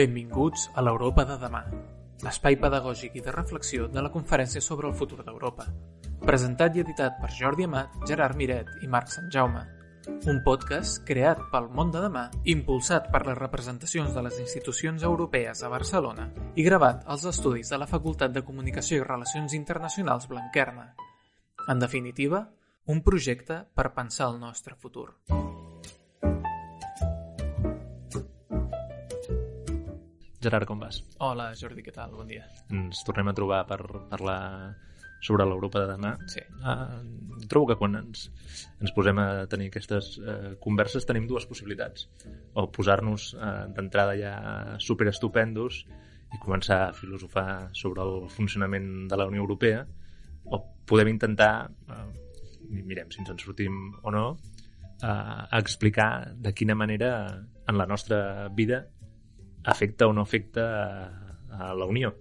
Benvinguts a l'Europa de demà, l'espai pedagògic i de reflexió de la Conferència sobre el futur d'Europa, presentat i editat per Jordi Amat, Gerard Miret i Marc Sant Jaume. Un podcast creat pel món de demà, impulsat per les representacions de les institucions europees a Barcelona i gravat als estudis de la Facultat de Comunicació i Relacions Internacionals Blanquerna. En definitiva, un projecte per pensar el nostre futur. Gerard, com vas? Hola, Jordi, què tal? Bon dia. Ens tornem a trobar per parlar sobre l'Europa de demà. Sí. Ah, trobo que quan ens, ens posem a tenir aquestes eh, converses tenim dues possibilitats. O posar-nos eh, d'entrada ja superestupendos i començar a filosofar sobre el funcionament de la Unió Europea o podem intentar, eh, mirem si ens en sortim o no, eh, explicar de quina manera en la nostra vida afecta o no afecta a, a la Unió.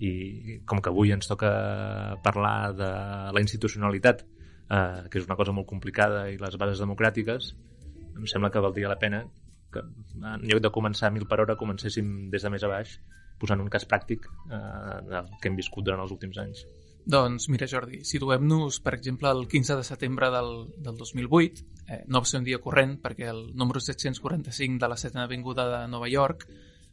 I com que avui ens toca parlar de la institucionalitat, eh, que és una cosa molt complicada, i les bases democràtiques, em sembla que valdria la pena que en lloc de començar a mil per hora comencéssim des de més a baix posant un cas pràctic eh, del que hem viscut durant els últims anys. Doncs mira, Jordi, situem-nos, per exemple, el 15 de setembre del, del 2008. Eh, no va ser un dia corrent perquè el número 745 de la setena avinguda de Nova York,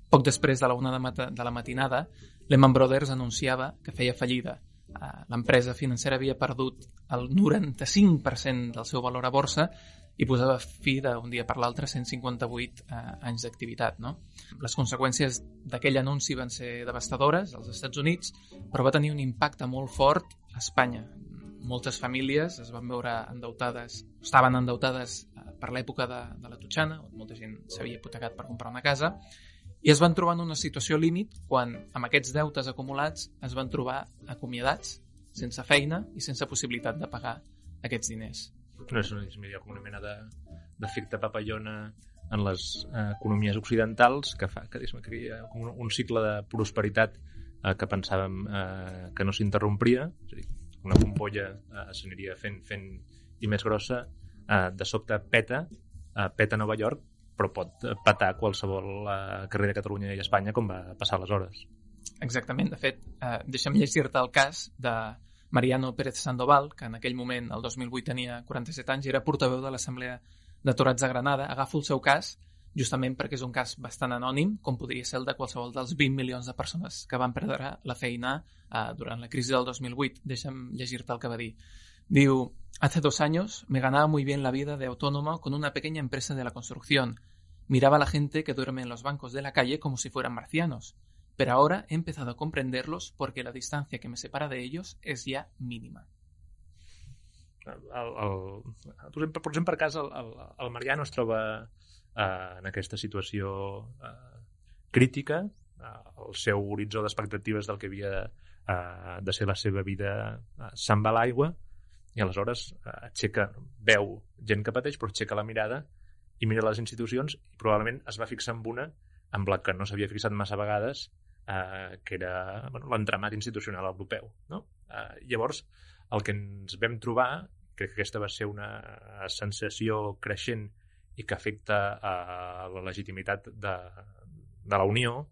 poc després de la una de, de la matinada, Lehman Brothers anunciava que feia fallida. Eh, L'empresa financera havia perdut el 95% del seu valor a borsa i posava fi d'un dia per l'altre 158 eh, anys d'activitat. No? Les conseqüències d'aquell anunci van ser devastadores als Estats Units, però va tenir un impacte molt fort a Espanya. Moltes famílies es van veure endeutades, estaven endeutades eh, per l'època de, de la Tutxana, on molta gent s'havia hipotecat per comprar una casa, i es van trobar en una situació límit quan, amb aquests deutes acumulats, es van trobar acomiadats, sense feina i sense possibilitat de pagar aquests diners no és, és millor com una mena d'efecte de, papallona en les eh, economies occidentals que fa que, que hi ha un, un cicle de prosperitat eh, que pensàvem eh, que no s'interrompria. És a dir, una bombolla eh, s'aniria fent, fent i més grossa. Eh, de sobte peta eh, peta Nova York però pot petar qualsevol eh, carrer de Catalunya i Espanya com va passar aleshores. Exactament, de fet, eh, deixa'm llegir-te el cas de, Mariano Pérez Sandoval, que en aquell moment, el 2008, tenia 47 anys i era portaveu de l'Assemblea d'Aturats de Granada, agafo el seu cas justament perquè és un cas bastant anònim, com podria ser el de qualsevol dels 20 milions de persones que van perdre la feina eh, durant la crisi del 2008. Deixa'm llegir-te el que va dir. Diu, hace dos años me ganaba muy bien la vida de autónomo con una pequeña empresa de la construcción. Miraba a la gente que duerme en los bancos de la calle como si fueran marcianos. Pero ahora he empezado a comprenderlos porque la distancia que me separa de ellos es ya mínima. El, el, el, posem per cas, el, el, el Mariano es troba eh, en aquesta situació eh, crítica, eh, el seu horitzó d'expectatives del que havia eh, de ser la seva vida eh, se'n va l'aigua i aleshores eh, aixeca, veu gent que pateix però aixeca la mirada i mira les institucions i probablement es va fixar en una amb la que no s'havia fixat massa vegades eh, que era bueno, l'entramat institucional europeu. No? Eh, llavors, el que ens vam trobar, crec que aquesta va ser una sensació creixent i que afecta a la legitimitat de, de la Unió,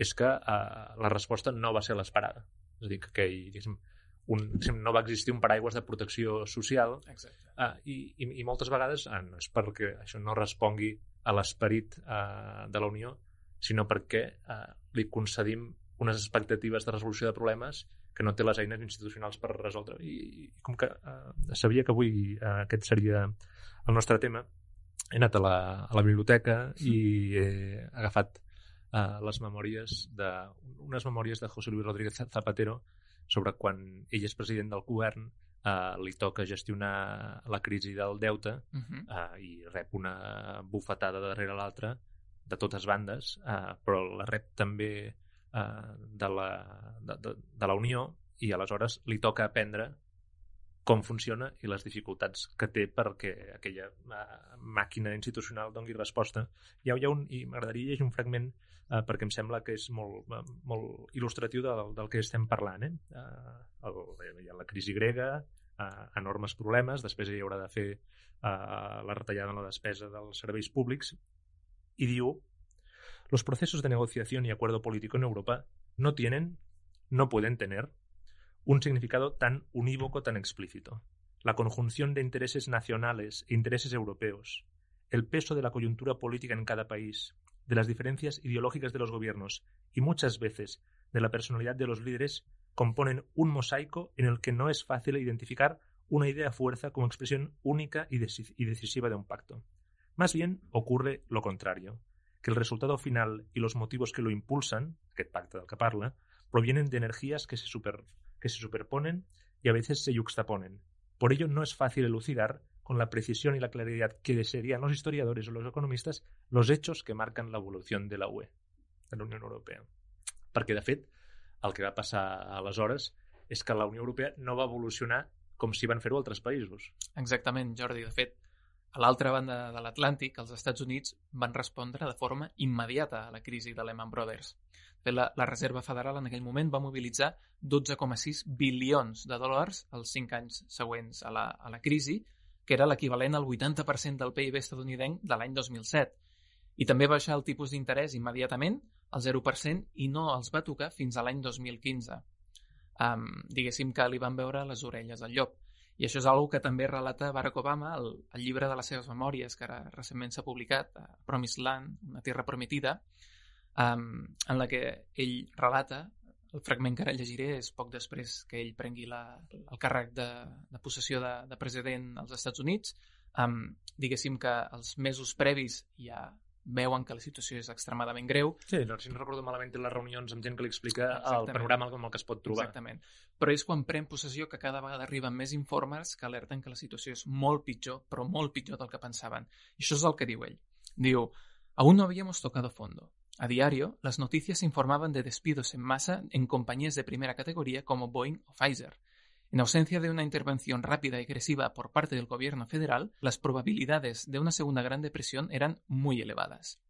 és que eh, la resposta no va ser l'esperada. És a dir, que diguéssim, un, no va existir un paraigües de protecció social Exacte. Uh, i, i, i moltes vegades uh, no és perquè això no respongui a l'esperit uh, de la Unió sinó perquè eh, li concedim unes expectatives de resolució de problemes que no té les eines institucionals per resoldre. I, i com que eh, sabia que avui eh, aquest seria el nostre tema, he anat a la, a la biblioteca i he agafat eh, les memòries de, unes memòries de José Luis Rodríguez Zapatero sobre quan ell és president del govern eh, li toca gestionar la crisi del deute uh -huh. eh, i rep una bufetada darrere l'altra de totes bandes, eh, però la rep també eh, de, la, de, de, de la Unió i aleshores li toca aprendre com funciona i les dificultats que té perquè aquella uh, màquina institucional doni resposta. Hi ha, hi ha un, I m'agradaria llegir un fragment uh, perquè em sembla que és molt, uh, molt il·lustratiu del, del que estem parlant. Eh? Uh, el, hi ha la crisi grega, uh, enormes problemes, després hi haurà de fer uh, la retallada en la despesa dels serveis públics i diu Los procesos de negociación y acuerdo político en Europa no tienen, no pueden tener, un significado tan unívoco, tan explícito. La conjunción de intereses nacionales e intereses europeos, el peso de la coyuntura política en cada país, de las diferencias ideológicas de los gobiernos y muchas veces de la personalidad de los líderes componen un mosaico en el que no es fácil identificar una idea fuerza como expresión única y, decisiva de un pacto. Más bien ocurre lo contrario, que el resultado final y los motivos que lo impulsan, que pacto del parla, provienen de energías que se, superponen y a veces se yuxtaponen. Por ello no es fácil elucidar con la precisión y la claridad que desearían los historiadores o los economistas los hechos que marcan la evolución de la UE, de la Unió Europea. Perquè, de fet, el que va passar aleshores és que la Unió Europea no va evolucionar com si van fer-ho altres països. Exactament, Jordi. De fet, a l'altra banda de l'Atlàntic, els Estats Units van respondre de forma immediata a la crisi de Lehman Brothers. La, la Reserva Federal en aquell moment va mobilitzar 12,6 bilions de dòlars els cinc anys següents a la, a la crisi que era l'equivalent al 80% del PIB estadounidenc de l'any 2007. I també va baixar el tipus d'interès immediatament al 0% i no els va tocar fins a l'any 2015. Um, diguéssim que li van veure les orelles al llop. I això és una que també relata Barack Obama al, al llibre de les seves memòries, que ara recentment s'ha publicat, a Promised Land, una terra prometida, um, en la que ell relata el fragment que ara llegiré és poc després que ell prengui la, el càrrec de, de possessió de, de president als Estats Units. Um, diguéssim que els mesos previs ja veuen que la situació és extremadament greu. Sí, no, si no recordo malament, les reunions amb gent que li explica Exactament. el panorama amb el que es pot trobar. Exactament. Però és quan pren possessió que cada vegada arriben més informes que alerten que la situació és molt pitjor, però molt pitjor del que pensaven. I això és el que diu ell. Diu, aún no habíamos tocado fondo. A diario, las noticias informaban de despidos en masa en compañías de primera categoría como Boeing o Pfizer. En ausencia de una intervención rápida y agresiva por parte del gobierno federal, las probabilidades de una segunda gran depresión eran muy elevadas.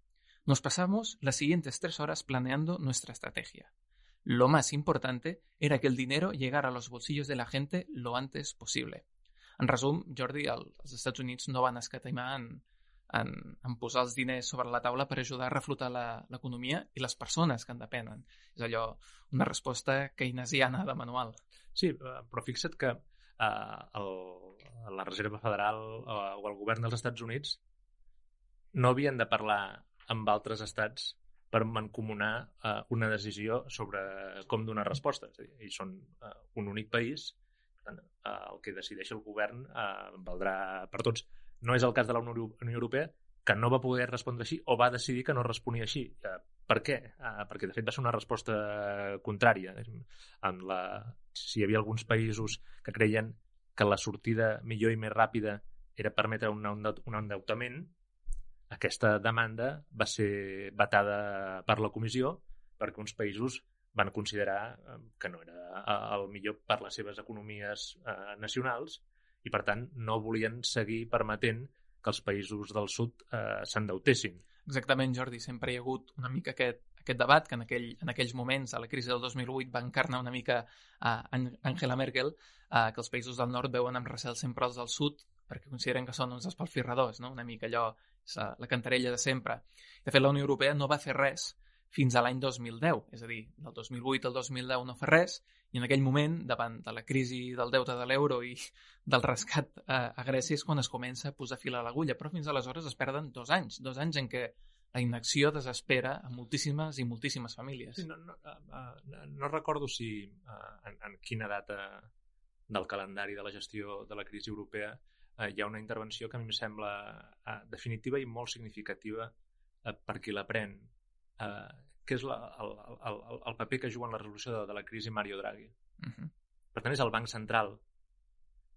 Nos pasamos las siguientes tres horas planeando nuestra estrategia. Lo más importante era que el dinero llegara a los bolsillos de la gente lo antes posible. En resum, Jordi, els Estats Units no van escatimar en en, en posar els diners sobre la taula per ajudar a reflotar l'economia i les persones que en depenen. És allò, una resposta keynesiana de manual. Sí, eh, però fixa't que eh, el, la Reserva Federal eh, o el govern dels Estats Units no havien de parlar amb altres estats per mancomunar eh, una decisió sobre com donar resposta. És a dir, ells són eh, un únic país, per tant, eh, el que decideix el govern eh, valdrà per tots. No és el cas de la Unió Europea, que no va poder respondre així o va decidir que no responia així. Eh, per què? Eh, perquè, de fet, va ser una resposta contrària. En la... Si hi havia alguns països que creien que la sortida millor i més ràpida era permetre un, un endeutament, aquesta demanda va ser vetada per la comissió perquè uns països van considerar eh, que no era el millor per les seves economies eh, nacionals i, per tant, no volien seguir permetent que els països del sud eh, s'endeutessin. Exactament, Jordi. Sempre hi ha hagut una mica aquest, aquest debat que en, aquell, en aquells moments, a la crisi del 2008, va encarnar una mica a Angela Merkel, eh, que els països del nord veuen amb recel sempre els del sud perquè consideren que són uns espalfirradors, no? una mica allò, la cantarella de sempre. De fet, la Unió Europea no va fer res fins a l'any 2010, és a dir, del 2008 al 2010 no fa res, i en aquell moment, davant de la crisi del deute de l'euro i del rescat a, a Grècia, és quan es comença a posar fil a l'agulla, però fins aleshores es perden dos anys, dos anys en què la inacció desespera a moltíssimes i moltíssimes famílies. Sí, no, no, uh, no recordo si en, en quina data del calendari de la gestió de la crisi europea hi ha una intervenció que a mi em sembla definitiva i molt significativa per qui la pren eh, que és la, el, el, el paper que juga en la resolució de, de la crisi Mario Draghi. Uh -huh. Per tant, és el Banc Central,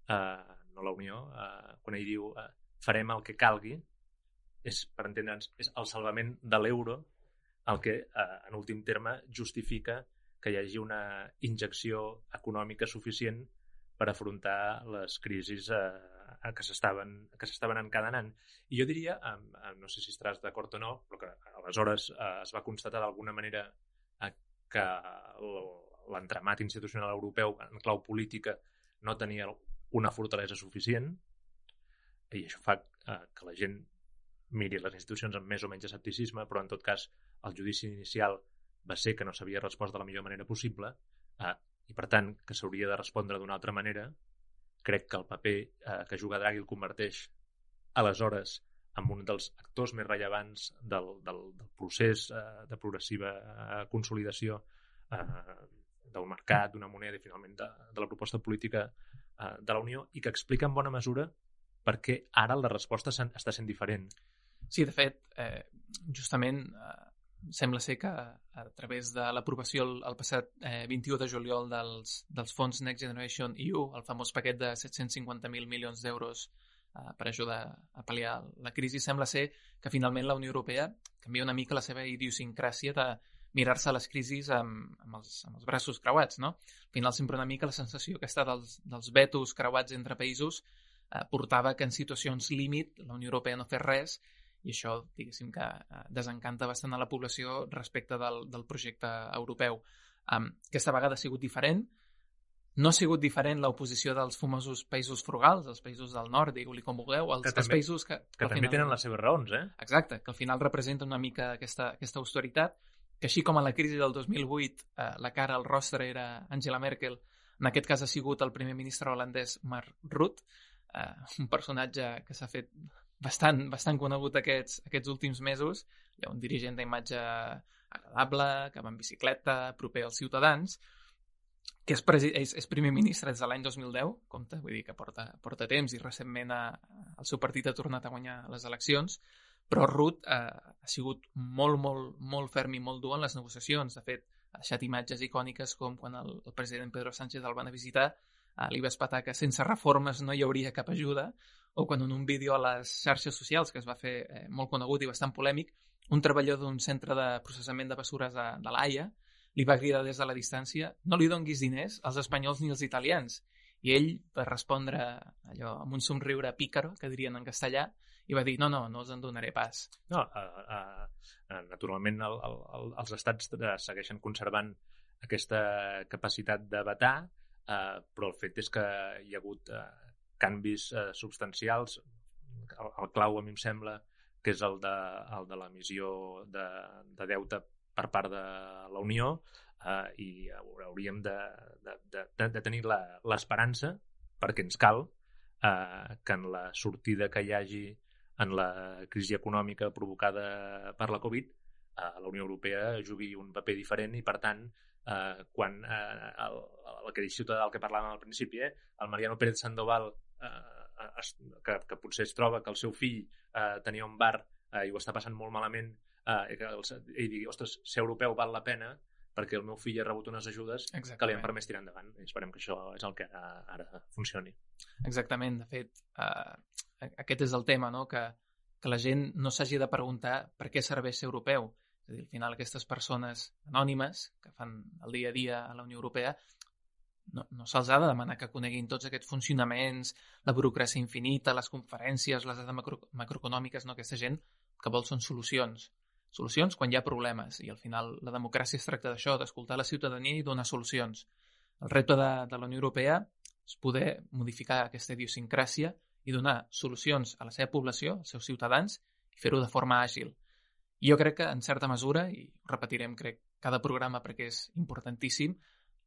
eh, no la Unió, eh, quan ell diu eh, farem el que calgui, és, per entendre'ns, és el salvament de l'euro el que, eh, en últim terme, justifica que hi hagi una injecció econòmica suficient per afrontar les crisis eh, que s'estaven que s'estaven encadenant. I jo diria, no sé si estaràs d'acord o no, però que aleshores eh, es va constatar d'alguna manera eh, que l'entramat institucional europeu en clau política no tenia una fortalesa suficient i això fa eh, que la gent miri les institucions amb més o menys escepticisme, però en tot cas el judici inicial va ser que no s'havia respost de la millor manera possible eh, i, per tant, que s'hauria de respondre d'una altra manera, crec que el paper eh, que juga Draghi el converteix aleshores en un dels actors més rellevants del, del, del procés eh, de progressiva eh, consolidació eh, del mercat, d'una moneda i finalment de, de la proposta política eh, de la Unió i que explica en bona mesura per què ara la resposta està sent diferent. Sí, de fet, eh, justament eh, sembla ser que a través de l'aprovació el, el passat eh, 21 de juliol dels, dels fons Next Generation EU, el famós paquet de 750.000 milions d'euros eh, per ajudar a pal·liar la crisi, sembla ser que finalment la Unió Europea canvia una mica la seva idiosincràsia de mirar-se les crisis amb, amb, els, amb els braços creuats, no? Al final sempre una mica la sensació aquesta dels, dels vetos creuats entre països eh, portava que en situacions límit la Unió Europea no fes res i això, diguéssim, que eh, desencanta bastant a la població respecte del, del projecte europeu. Um, aquesta vegada ha sigut diferent, no ha sigut diferent l'oposició dels famosos països frugals, els països del nord, digue-li com vulgueu, els, que també, els països que... Que, que també final, tenen les seves raons, eh? Exacte, que al final representen una mica aquesta, aquesta austeritat, que així com a la crisi del 2008 eh, la cara al rostre era Angela Merkel, en aquest cas ha sigut el primer ministre holandès Mark Rutte, eh, un personatge que s'ha fet bastant, bastant conegut aquests, aquests últims mesos. Hi ha un dirigent d'imatge agradable, que va en bicicleta, proper als ciutadans, que és, és, és primer ministre des de l'any 2010, compte, vull dir que porta, porta temps i recentment ha, el seu partit ha tornat a guanyar les eleccions, però Ruth eh, ha sigut molt, molt, molt ferm i molt dur en les negociacions. De fet, ha deixat imatges icòniques com quan el, el president Pedro Sánchez el van a visitar, eh, li va espatar que sense reformes no hi hauria cap ajuda, o quan en un vídeo a les xarxes socials, que es va fer eh, molt conegut i bastant polèmic, un treballador d'un centre de processament de bessures de, de l'AIA li va cridar des de la distància no li donguis diners als espanyols ni als italians. I ell va respondre allò amb un somriure pícaro, que dirien en castellà, i va dir, no, no, no us en donaré pas. No, uh, uh, naturalment el, el, els estats segueixen conservant aquesta capacitat de vetar, uh, però el fet és que hi ha hagut uh, canvis eh, substancials. El, el clau, a mi em sembla, que és el de, el de l'emissió de, de deute per part de la Unió eh, i hauríem de, de, de, de tenir l'esperança, perquè ens cal, eh, que en la sortida que hi hagi en la crisi econòmica provocada per la Covid, eh, la Unió Europea jugui un paper diferent i, per tant, eh, quan eh, el, el que diu Ciutadà, el que parlàvem al principi, eh, el Mariano Pérez Sandoval eh, es, que, que potser es troba que el seu fill eh, tenia un bar eh, i ho està passant molt malament eh, i que el, ell digui, ostres, ser europeu val la pena perquè el meu fill ha rebut unes ajudes Exactament. que li han permès tirar endavant. I esperem que això és el que ara, ara funcioni. Exactament. De fet, eh, aquest és el tema, no? que, que la gent no s'hagi de preguntar per què serveix ser europeu. És a dir, al final aquestes persones anònimes que fan el dia a dia a la Unió Europea no, no se'ls ha de demanar que coneguin tots aquests funcionaments, la burocràcia infinita, les conferències, les dades macro, macroeconòmiques, no? Aquesta gent que vol són solucions. Solucions quan hi ha problemes i al final la democràcia es tracta d'això, d'escoltar la ciutadania i donar solucions. El repte de, de la Unió Europea és poder modificar aquesta idiosincràsia i donar solucions a la seva població, als seus ciutadans, i fer-ho de forma àgil. I jo crec que, en certa mesura, i repetirem, crec, cada programa perquè és importantíssim,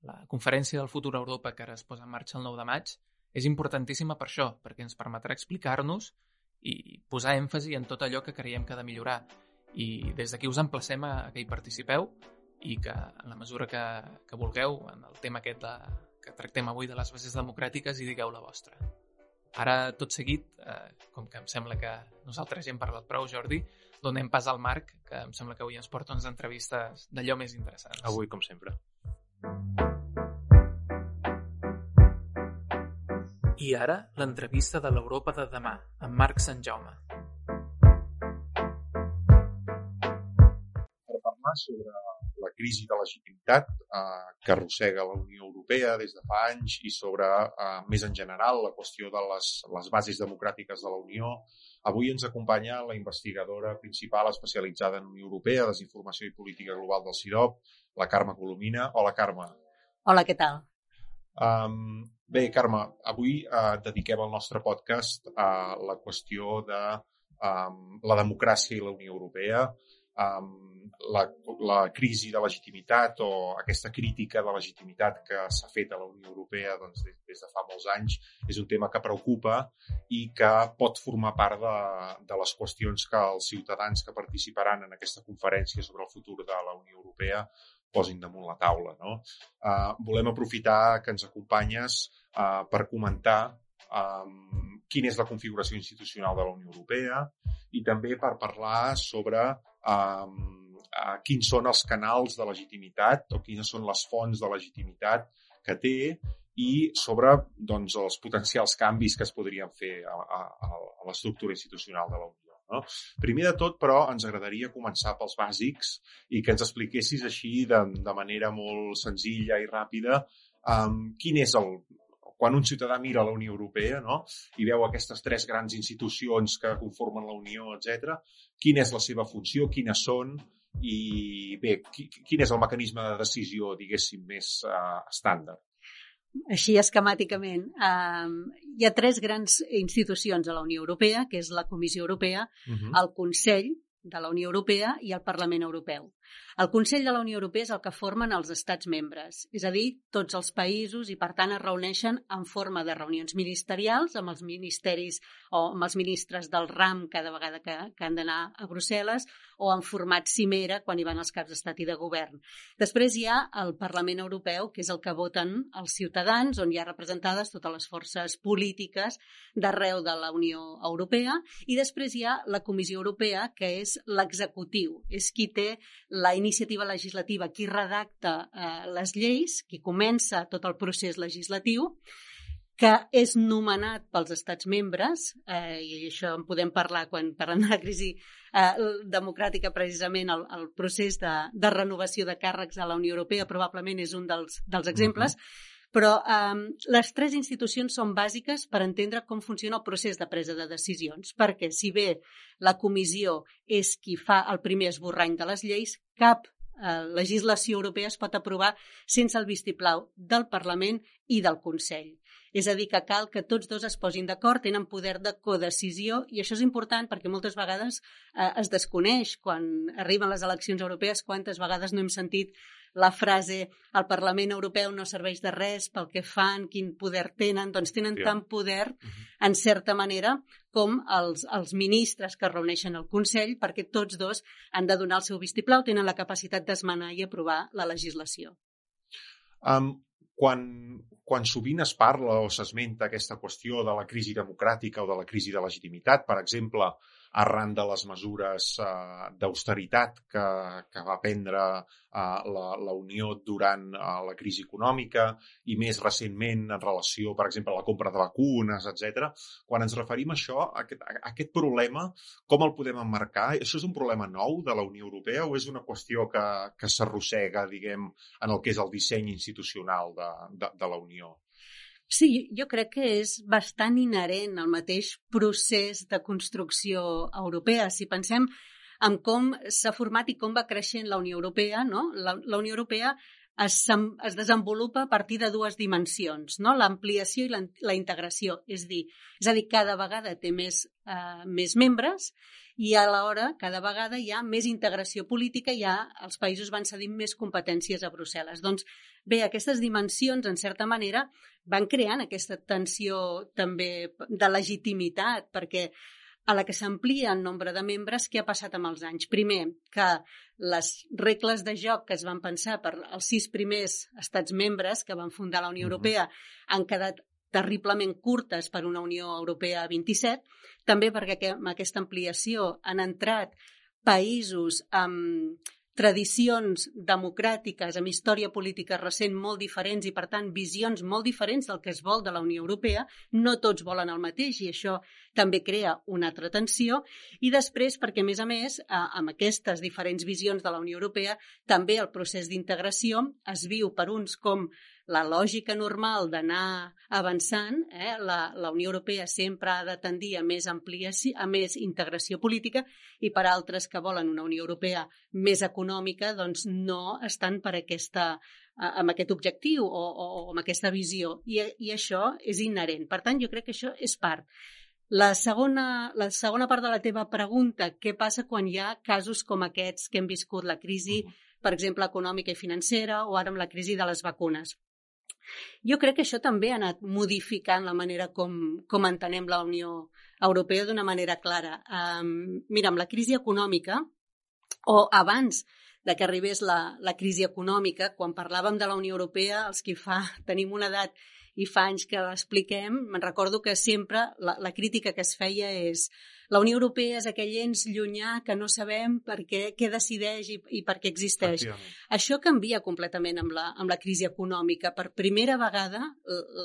la conferència del futur a Europa que ara es posa en marxa el 9 de maig és importantíssima per això, perquè ens permetrà explicar-nos i posar èmfasi en tot allò que creiem que ha de millorar. I des d'aquí us emplacem a, a que hi participeu i que en la mesura que, que vulgueu, en el tema aquest de, que tractem avui de les bases democràtiques, hi digueu la vostra. Ara, tot seguit, eh, com que em sembla que nosaltres ja hem parlat prou, Jordi, donem pas al Marc, que em sembla que avui ens porta unes entrevistes d'allò més interessants. Avui, com sempre. I ara, l'entrevista de l'Europa de demà, amb Marc Sant Jaume. Per parlar sobre la crisi de legitimitat eh, que arrossega la Unió Europea des de fa anys i sobre, eh, més en general, la qüestió de les, les bases democràtiques de la Unió, avui ens acompanya la investigadora principal especialitzada en Unió Europea, Desinformació i Política Global del CIROP, la Carme Colomina. Hola, Carme. Hola, què tal? Um, bé, Carme, avui uh, dediquem el nostre podcast a la qüestió de um, la democràcia i la Unió Europea. Um, la, la crisi de legitimitat o aquesta crítica de legitimitat que s'ha fet a la Unió Europea doncs, des, des de fa molts anys és un tema que preocupa i que pot formar part de, de les qüestions que els ciutadans que participaran en aquesta conferència sobre el futur de la Unió Europea posin damunt la taula. No? Uh, volem aprofitar que ens acompanyes uh, per comentar um, quina és la configuració institucional de la Unió Europea i també per parlar sobre uh, quins són els canals de legitimitat o quines són les fonts de legitimitat que té i sobre doncs, els potencials canvis que es podrien fer a, a, a l'estructura institucional de la Unió. No? Primer de tot, però, ens agradaria començar pels bàsics i que ens expliquessis així de, de manera molt senzilla i ràpida um, quin és el, quan un ciutadà mira la Unió Europea no? i veu aquestes tres grans institucions que conformen la Unió, etc, quina és la seva funció, quines són i bé, quin és el mecanisme de decisió, diguéssim, més uh, estàndard? Així esquemàticament, eh, hi ha tres grans institucions a la Unió Europea, que és la Comissió Europea, uh -huh. el Consell de la Unió Europea i el Parlament Europeu. El Consell de la Unió Europea és el que formen els estats membres, és a dir, tots els països i, per tant, es reuneixen en forma de reunions ministerials amb els ministeris o amb els ministres del RAM cada vegada que, que han d'anar a Brussel·les o en format cimera quan hi van els caps d'estat i de govern. Després hi ha el Parlament Europeu, que és el que voten els ciutadans, on hi ha representades totes les forces polítiques d'arreu de la Unió Europea, i després hi ha la Comissió Europea, que és l'executiu, és qui té la iniciativa legislativa, qui redacta eh, les lleis, qui comença tot el procés legislatiu, que és nomenat pels estats membres, eh, i això en podem parlar quan parlem de la crisi eh, democràtica, precisament el, el procés de, de renovació de càrrecs a la Unió Europea probablement és un dels, dels exemples, uh -huh. Però um, les tres institucions són bàsiques per entendre com funciona el procés de presa de decisions, perquè si bé la comissió és qui fa el primer esborrany de les lleis, cap eh, legislació europea es pot aprovar sense el vistiplau del Parlament i del Consell. És a dir, que cal que tots dos es posin d'acord, tenen poder de codecisió i això és important perquè moltes vegades eh, es desconeix quan arriben les eleccions europees quantes vegades no hem sentit la frase el Parlament Europeu no serveix de res pel que fan, quin poder tenen, doncs tenen yeah. tant poder, uh -huh. en certa manera, com els, els ministres que reuneixen el Consell, perquè tots dos han de donar el seu vistiplau, tenen la capacitat d'esmenar i aprovar la legislació. Um, quan, quan sovint es parla o s'esmenta aquesta qüestió de la crisi democràtica o de la crisi de legitimitat, per exemple, arran de les mesures eh, d'austeritat que, que va prendre eh, la, la Unió durant eh, la crisi econòmica i més recentment en relació, per exemple, a la compra de vacunes, etc. Quan ens referim a això, a aquest, a aquest problema, com el podem emmarcar? Això és un problema nou de la Unió Europea o és una qüestió que, que s'arrossega, diguem, en el que és el disseny institucional de, de, de la Unió? Sí, jo crec que és bastant inherent al mateix procés de construcció europea. Si pensem en com s'ha format i com va creixent la Unió Europea, no? la, la Unió Europea es, es desenvolupa a partir de dues dimensions, no? l'ampliació i la, la integració. És, dir, és a dir, cada vegada té més, eh, més membres i alhora cada vegada hi ha més integració política ja els països van cedint més competències a Brussel·les. Doncs bé, aquestes dimensions, en certa manera, van creant aquesta tensió també de legitimitat, perquè a la que s'amplia el nombre de membres, què ha passat amb els anys? Primer, que les regles de joc que es van pensar per als sis primers estats membres que van fundar la Unió Europea uh -huh. han quedat terriblement curtes per una Unió Europea 27, també perquè amb aquesta ampliació han entrat països amb tradicions democràtiques, amb història política recent molt diferents i, per tant, visions molt diferents del que es vol de la Unió Europea. No tots volen el mateix i això també crea una altra tensió. I després, perquè, a més a més, amb aquestes diferents visions de la Unió Europea, també el procés d'integració es viu per uns com la lògica normal d'anar avançant, eh, la, la Unió Europea sempre ha de tendir a més ampliació, a més integració política i per altres que volen una Unió Europea més econòmica, doncs no estan per aquesta, amb aquest objectiu o, o, o amb aquesta visió. I, I això és inherent. Per tant, jo crec que això és part. La segona, la segona part de la teva pregunta, què passa quan hi ha casos com aquests que hem viscut, la crisi, per exemple, econòmica i financera, o ara amb la crisi de les vacunes? Jo crec que això també ha anat modificant la manera com, com entenem la Unió Europea d'una manera clara. Um, mira, amb la crisi econòmica, o abans de que arribés la, la crisi econòmica, quan parlàvem de la Unió Europea, els que fa, tenim una edat i fa anys que l'expliquem, me'n recordo que sempre la, la crítica que es feia és la Unió Europea és aquell ens llunyà que no sabem per què, què decideix i, i per què existeix. Això canvia completament amb la, amb la crisi econòmica. Per primera vegada,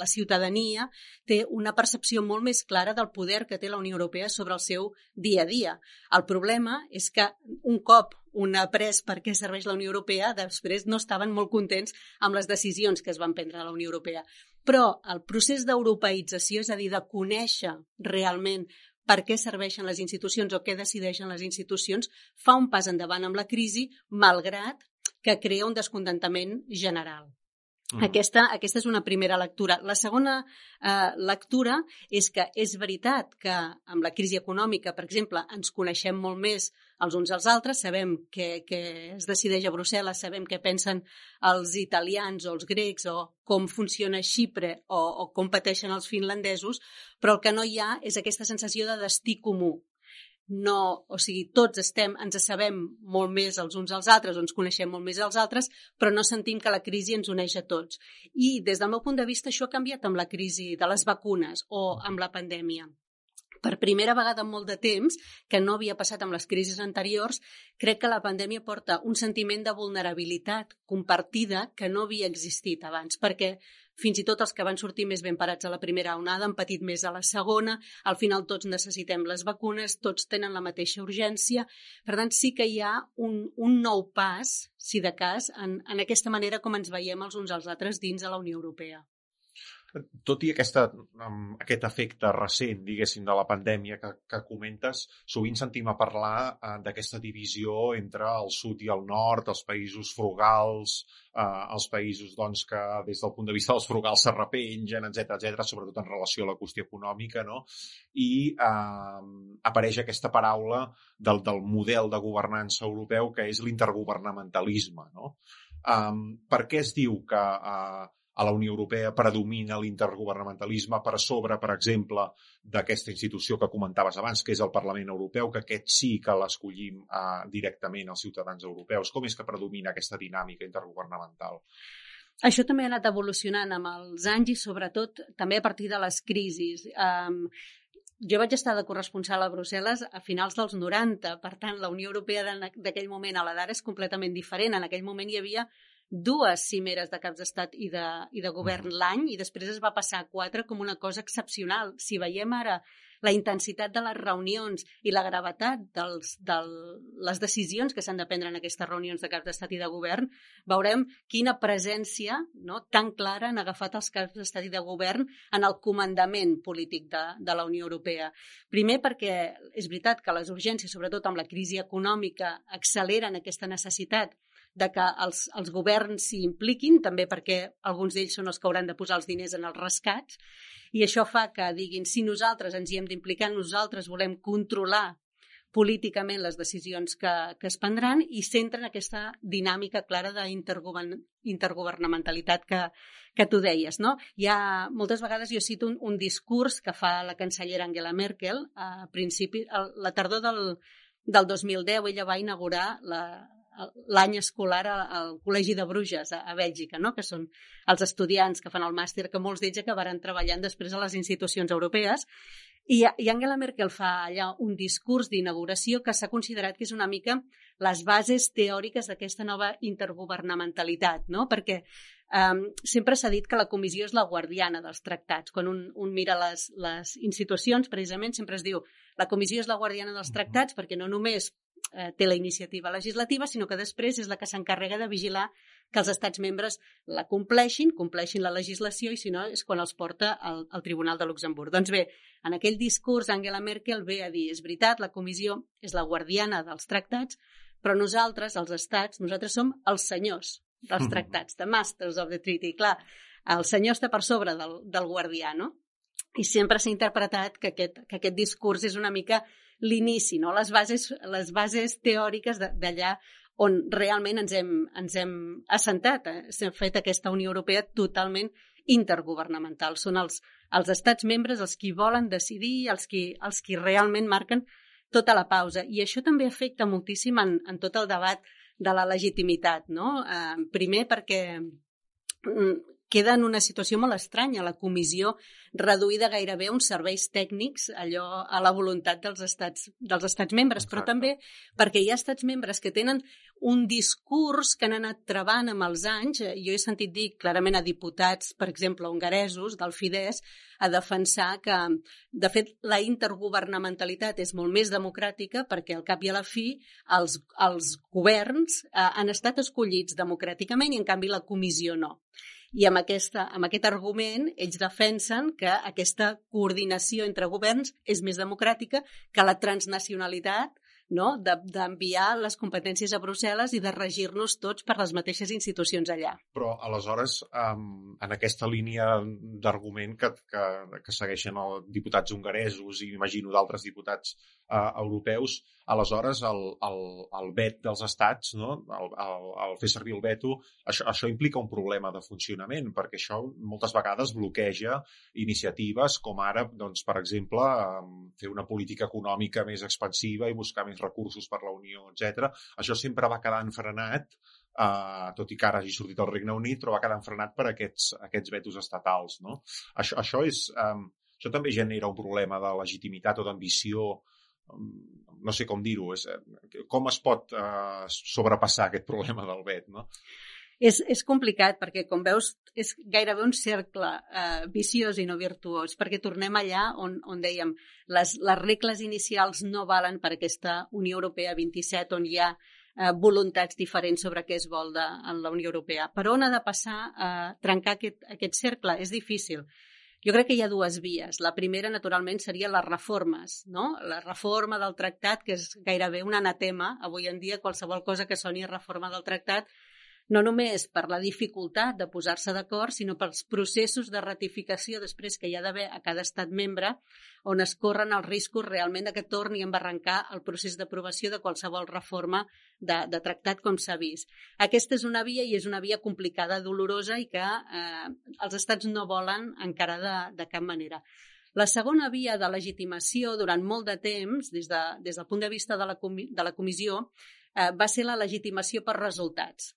la ciutadania té una percepció molt més clara del poder que té la Unió Europea sobre el seu dia a dia. El problema és que un cop un après per què serveix la Unió Europea, després no estaven molt contents amb les decisions que es van prendre a la Unió Europea. Però el procés d'europeïtzació, és a dir, de conèixer realment per què serveixen les institucions o què decideixen les institucions, fa un pas endavant amb la crisi, malgrat que crea un descontentament general. Mm. Aquesta, aquesta és una primera lectura. La segona eh, lectura és que és veritat que amb la crisi econòmica, per exemple, ens coneixem molt més els uns als altres, sabem què, què es decideix a Brussel·les, sabem què pensen els italians o els grecs o com funciona Xipre o, o com pateixen els finlandesos, però el que no hi ha és aquesta sensació de destí comú no, o sigui, tots estem, ens sabem molt més els uns als altres, ens coneixem molt més els altres, però no sentim que la crisi ens uneix a tots. I des del meu punt de vista això ha canviat amb la crisi de les vacunes o amb la pandèmia per primera vegada en molt de temps, que no havia passat amb les crisis anteriors, crec que la pandèmia porta un sentiment de vulnerabilitat compartida que no havia existit abans, perquè fins i tot els que van sortir més ben parats a la primera onada han patit més a la segona, al final tots necessitem les vacunes, tots tenen la mateixa urgència, per tant sí que hi ha un, un nou pas, si de cas, en, en aquesta manera com ens veiem els uns als altres dins de la Unió Europea tot i aquesta, aquest efecte recent, diguéssim, de la pandèmia que, que comentes, sovint sentim a parlar eh, d'aquesta divisió entre el sud i el nord, els països frugals, eh, els països doncs, que des del punt de vista dels frugals s'arrepengen, etc etc, sobretot en relació a la qüestió econòmica, no? i eh, apareix aquesta paraula del, del model de governança europeu que és l'intergovernamentalisme. No? Um, per què es diu que uh, a la Unió Europea predomina l'intergovernamentalisme per sobre, per exemple, d'aquesta institució que comentaves abans, que és el Parlament Europeu, que aquest sí que l'escollim eh, directament els ciutadans europeus. Com és que predomina aquesta dinàmica intergovernamental? Això també ha anat evolucionant amb els anys i sobretot també a partir de les crisis. Um, jo vaig estar de corresponsal a Brussel·les a finals dels 90, per tant, la Unió Europea d'aquell moment a l'edat és completament diferent. En aquell moment hi havia dues cimeres de caps d'estat i, de, i de govern mm. l'any i després es va passar a quatre com una cosa excepcional. Si veiem ara la intensitat de les reunions i la gravetat de les decisions que s'han de prendre en aquestes reunions de caps d'estat i de govern, veurem quina presència no, tan clara han agafat els caps d'estat i de govern en el comandament polític de, de la Unió Europea. Primer perquè és veritat que les urgències, sobretot amb la crisi econòmica, acceleren aquesta necessitat de que els, els governs s'hi impliquin, també perquè alguns d'ells són els que hauran de posar els diners en els rescats, i això fa que diguin si nosaltres ens hi hem d'implicar, nosaltres volem controlar políticament les decisions que, que es prendran i centren aquesta dinàmica clara d'intergovernamentalitat que, que tu deies. No? Hi ha, moltes vegades jo cito un, un discurs que fa la cancellera Angela Merkel a principi, a la tardor del, del 2010 ella va inaugurar la, l'any escolar al Col·legi de Bruges, a, a Bèlgica, no? que són els estudiants que fan el màster, que molts d'ells acabaran treballant després a les institucions europees. I, I Angela Merkel fa allà un discurs d'inauguració que s'ha considerat que és una mica les bases teòriques d'aquesta nova intergovernamentalitat, no? perquè um, sempre s'ha dit que la comissió és la guardiana dels tractats. Quan un, un mira les, les institucions, precisament, sempre es diu la comissió és la guardiana dels tractats perquè no només eh, té la iniciativa legislativa, sinó que després és la que s'encarrega de vigilar que els estats membres la compleixin, compleixin la legislació i si no és quan els porta al, al Tribunal de Luxemburg. Doncs bé, en aquell discurs Angela Merkel ve a dir és veritat, la comissió és la guardiana dels tractats, però nosaltres, els estats, nosaltres som els senyors dels tractats, the masters of the treaty. Clar, el senyor està per sobre del, del guardià, no? i sempre s'ha interpretat que aquest, que aquest discurs és una mica l'inici, no? les, bases, les bases teòriques d'allà on realment ens hem, ens hem assentat. Eh? S'ha fet aquesta Unió Europea totalment intergovernamental. Són els, els estats membres els qui volen decidir, els qui, els qui realment marquen tota la pausa. I això també afecta moltíssim en, en tot el debat de la legitimitat. No? Eh, primer perquè mm, queda en una situació molt estranya. La comissió reduïda gairebé a uns serveis tècnics, allò a la voluntat dels estats, dels estats membres, Exacte. però també perquè hi ha estats membres que tenen un discurs que han anat trebant amb els anys. Jo he sentit dir clarament a diputats, per exemple, hongaresos del Fidesz, a defensar que, de fet, la intergovernamentalitat és molt més democràtica perquè, al cap i a la fi, els, els governs eh, han estat escollits democràticament i, en canvi, la comissió no. I amb, aquesta, amb aquest argument ells defensen que aquesta coordinació entre governs és més democràtica que la transnacionalitat no? d'enviar de, les competències a Brussel·les i de regir-nos tots per les mateixes institucions allà. Però, aleshores, en aquesta línia d'argument que, que, que segueixen els diputats hongaresos i imagino d'altres diputats uh, europeus, aleshores el, el, el vet dels estats, no? el, el, el fer servir el veto, això, això implica un problema de funcionament, perquè això moltes vegades bloqueja iniciatives com ara, doncs, per exemple, fer una política econòmica més expansiva i buscar més recursos per la Unió, etc. Això sempre va quedant frenat Uh, tot i que ara hagi sortit el Regne Unit, però va quedar frenat per aquests, aquests vetos estatals. No? Això, això, és, um, això també genera un problema de legitimitat o d'ambició no sé com dir-ho, eh, com es pot uh, sobrepassar aquest problema del vet, no? És, és complicat perquè, com veus, és gairebé un cercle eh, viciós i no virtuós, perquè tornem allà on, on dèiem les, les regles inicials no valen per aquesta Unió Europea 27, on hi ha eh, voluntats diferents sobre què es vol de, en la Unió Europea. Per on ha de passar a eh, trencar aquest, aquest cercle? És difícil. Jo crec que hi ha dues vies. La primera, naturalment, seria les reformes, no? La reforma del tractat, que és gairebé un anatema. Avui en dia, qualsevol cosa que soni reforma del tractat no només per la dificultat de posar-se d'acord, sinó pels processos de ratificació després que hi ha d'haver a cada estat membre, on es corren els riscos realment de que torni a embarrancar el procés d'aprovació de qualsevol reforma de, de tractat, com s'ha vist. Aquesta és una via i és una via complicada, dolorosa i que eh, els estats no volen encara de, de cap manera. La segona via de legitimació durant molt de temps, des, de, des del punt de vista de la, comi de la comissió, eh, va ser la legitimació per resultats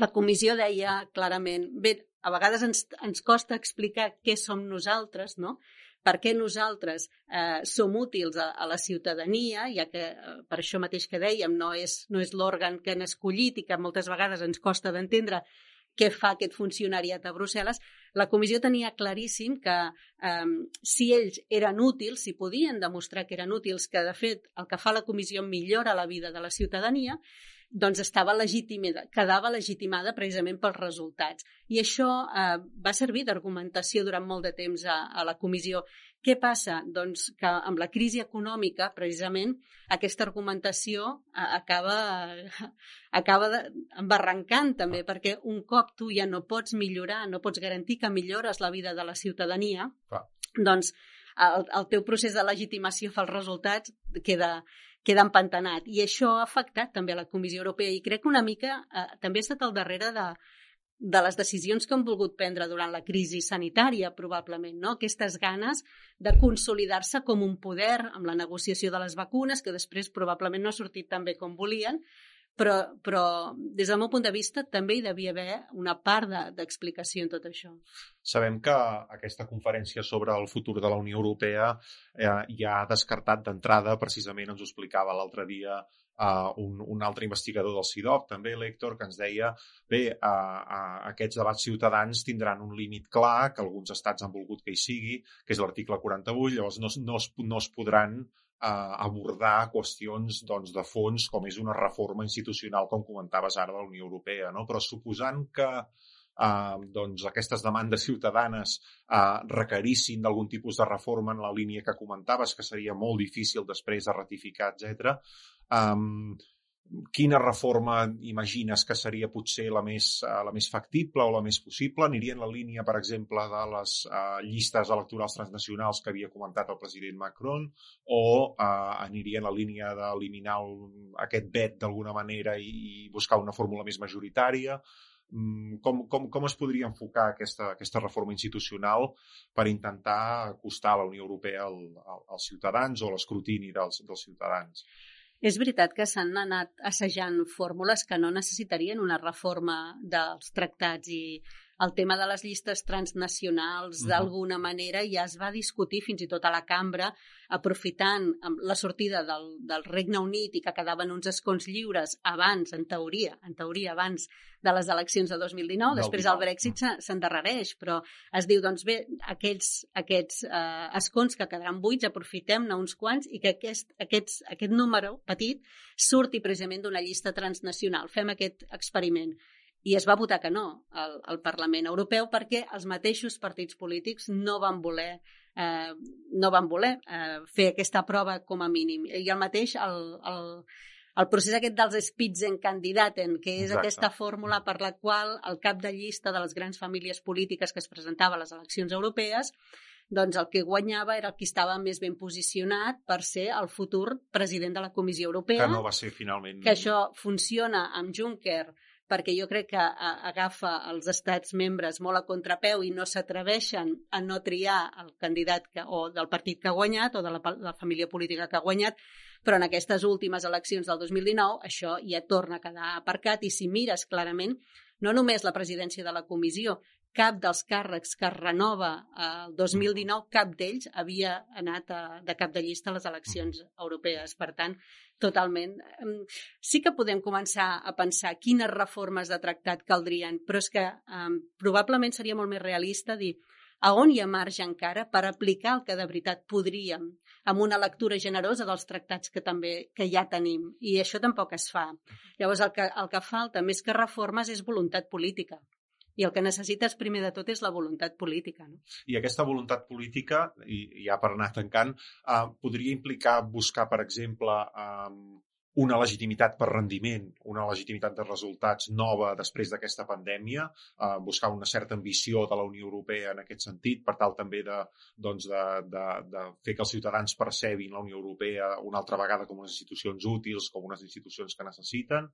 la comissió deia clarament, bé, a vegades ens, ens costa explicar què som nosaltres, no? per què nosaltres eh, som útils a, a la ciutadania, ja que eh, per això mateix que dèiem no és, no és l'òrgan que han escollit i que moltes vegades ens costa d'entendre què fa aquest funcionariat a Brussel·les, la comissió tenia claríssim que eh, si ells eren útils, si podien demostrar que eren útils, que de fet el que fa la comissió millora la vida de la ciutadania, doncs estava legitimada, quedava legitimada precisament pels resultats. I això eh, va servir d'argumentació durant molt de temps a, a la comissió. Què passa? Doncs que amb la crisi econòmica, precisament, aquesta argumentació eh, acaba, eh, acaba de, embarrancant també, ah. perquè un cop tu ja no pots millorar, no pots garantir que millores la vida de la ciutadania, ah. doncs el, el teu procés de legitimació fa els resultats queda, queda empantanat. I això ha afectat també a la Comissió Europea i crec que una mica eh, també ha estat al darrere de, de les decisions que han volgut prendre durant la crisi sanitària, probablement, no? Aquestes ganes de consolidar-se com un poder amb la negociació de les vacunes, que després probablement no ha sortit tan bé com volien, però, però des del meu punt de vista també hi devia haver una part d'explicació de, en tot això. Sabem que aquesta conferència sobre el futur de la Unió Europea eh, ja ha descartat d'entrada, precisament ens ho explicava l'altre dia uh, un, un altre investigador del CIDOC, també l'Hèctor, que ens deia bé, uh, uh, aquests debats ciutadans tindran un límit clar, que alguns estats han volgut que hi sigui, que és l'article 48, llavors no, no, es, no es podran eh, abordar qüestions doncs, de fons com és una reforma institucional, com comentaves ara, de la Unió Europea. No? Però suposant que eh, doncs, aquestes demandes ciutadanes eh, requerissin d'algun tipus de reforma en la línia que comentaves, que seria molt difícil després de ratificar, etc. Um, quina reforma imagines que seria potser la més, uh, la més factible o la més possible? Aniria en la línia, per exemple, de les uh, llistes electorals transnacionals que havia comentat el president Macron o uh, aniria en la línia d'eliminar aquest vet d'alguna manera i, i buscar una fórmula més majoritària? Mm, com, com, com es podria enfocar aquesta, aquesta reforma institucional per intentar acostar la Unió Europea al, al, als ciutadans o l'escrutini dels, dels ciutadans? És veritat que s'han anat assajant fórmules que no necessitarien una reforma dels tractats i el tema de les llistes transnacionals uh -huh. d'alguna manera ja es va discutir fins i tot a la cambra aprofitant la sortida del, del Regne Unit i que quedaven uns escons lliures abans, en teoria, en teoria abans de les eleccions de 2019, del després el Brexit s'endarrereix, però es diu, doncs bé, aquells, aquests eh, escons que quedaran buits, aprofitem-ne uns quants i que aquest, aquests, aquest número petit surti precisament d'una llista transnacional. Fem aquest experiment i es va votar que no al, al Parlament Europeu perquè els mateixos partits polítics no van voler eh, no van voler eh, fer aquesta prova com a mínim. I el mateix, el, el, el procés aquest dels Spitzenkandidaten, que és Exacte. aquesta fórmula per la qual el cap de llista de les grans famílies polítiques que es presentava a les eleccions europees doncs el que guanyava era el que estava més ben posicionat per ser el futur president de la Comissió Europea. Que no va ser finalment... Que això funciona amb Juncker perquè jo crec que agafa els estats membres molt a contrapeu i no s'atreveixen a no triar el candidat que, o del partit que ha guanyat o de la, la família política que ha guanyat, però en aquestes últimes eleccions del 2019 això ja torna a quedar aparcat i si mires clarament no només la presidència de la comissió, cap dels càrrecs que es renova el 2019, cap d'ells havia anat a, de cap de llista a les eleccions europees. Per tant, totalment. Sí que podem començar a pensar quines reformes de tractat caldrien, però és que um, probablement seria molt més realista dir a on hi ha marge encara per aplicar el que de veritat podríem amb una lectura generosa dels tractats que també que ja tenim. I això tampoc es fa. Llavors, el que, el que falta, més que reformes, és voluntat política. I el que necessites primer de tot és la voluntat política. No? I aquesta voluntat política, i ja per anar tancant, eh, podria implicar buscar, per exemple, eh, una legitimitat per rendiment, una legitimitat de resultats nova després d'aquesta pandèmia, eh, buscar una certa ambició de la Unió Europea en aquest sentit, per tal també de, doncs de, de, de fer que els ciutadans percebin la Unió Europea una altra vegada com unes institucions útils, com unes institucions que necessiten.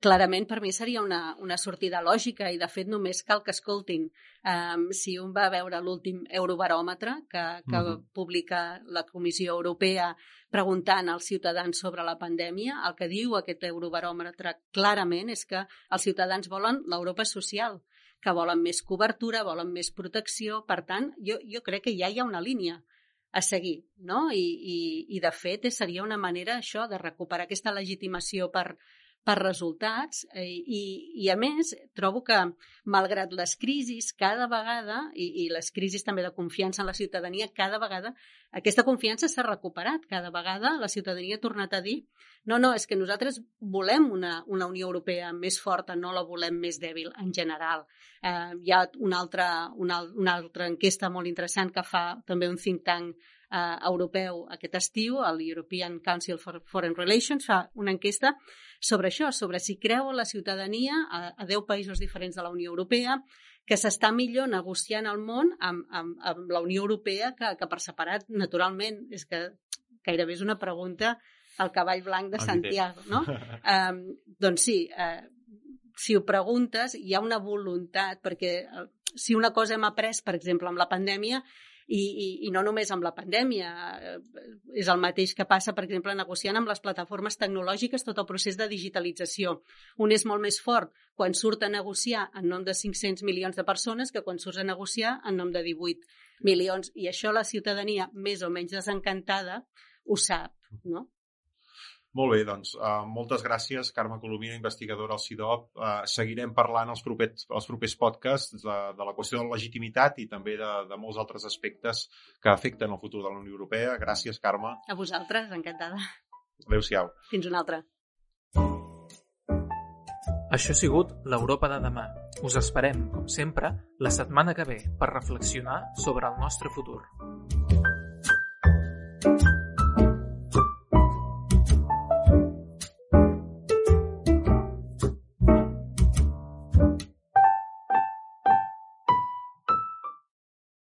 Clarament per mi seria una, una sortida lògica i de fet només cal que escoltin um, si un va veure l'últim eurobaròmetre que, que uh -huh. publica la Comissió Europea preguntant als ciutadans sobre la pandèmia, el que diu aquest eurobaròmetre clarament és que els ciutadans volen l'Europa social, que volen més cobertura, volen més protecció, per tant, jo, jo crec que ja hi ha una línia a seguir, no? I, i, i de fet seria una manera això de recuperar aquesta legitimació per, per resultats eh, i, i a més trobo que malgrat les crisis cada vegada i, i les crisis també de confiança en la ciutadania cada vegada aquesta confiança s'ha recuperat cada vegada la ciutadania ha tornat a dir no, no, és que nosaltres volem una, una Unió Europea més forta, no la volem més dèbil en general. Eh, hi ha una altra, una, una altra enquesta molt interessant que fa també un think tank eh, europeu aquest estiu, el European Council for Foreign Relations, fa una enquesta sobre això, sobre si creu la ciutadania a, a 10 països diferents de la Unió Europea que s'està millor negociant el món amb, amb, amb la Unió Europea que, que per separat, naturalment. És que gairebé és una pregunta al cavall blanc de Santiago, no? um, doncs sí, uh, si ho preguntes, hi ha una voluntat, perquè uh, si una cosa hem après, per exemple, amb la pandèmia, i, i, i no només amb la pandèmia. Eh, és el mateix que passa, per exemple, negociant amb les plataformes tecnològiques tot el procés de digitalització. Un és molt més fort quan surt a negociar en nom de 500 milions de persones que quan surt a negociar en nom de 18 milions. I això la ciutadania, més o menys desencantada, ho sap, no? Molt bé, doncs uh, moltes gràcies, Carme Colomina, investigadora al CIDOP. Uh, seguirem parlant els propers, els propers podcasts de, de la qüestió de la legitimitat i també de, de molts altres aspectes que afecten el futur de la Unió Europea. Gràcies, Carme. A vosaltres, encantada. Adéu-siau. Fins una altra. Això ha sigut l'Europa de demà. Us esperem, com sempre, la setmana que ve per reflexionar sobre el nostre futur. thank you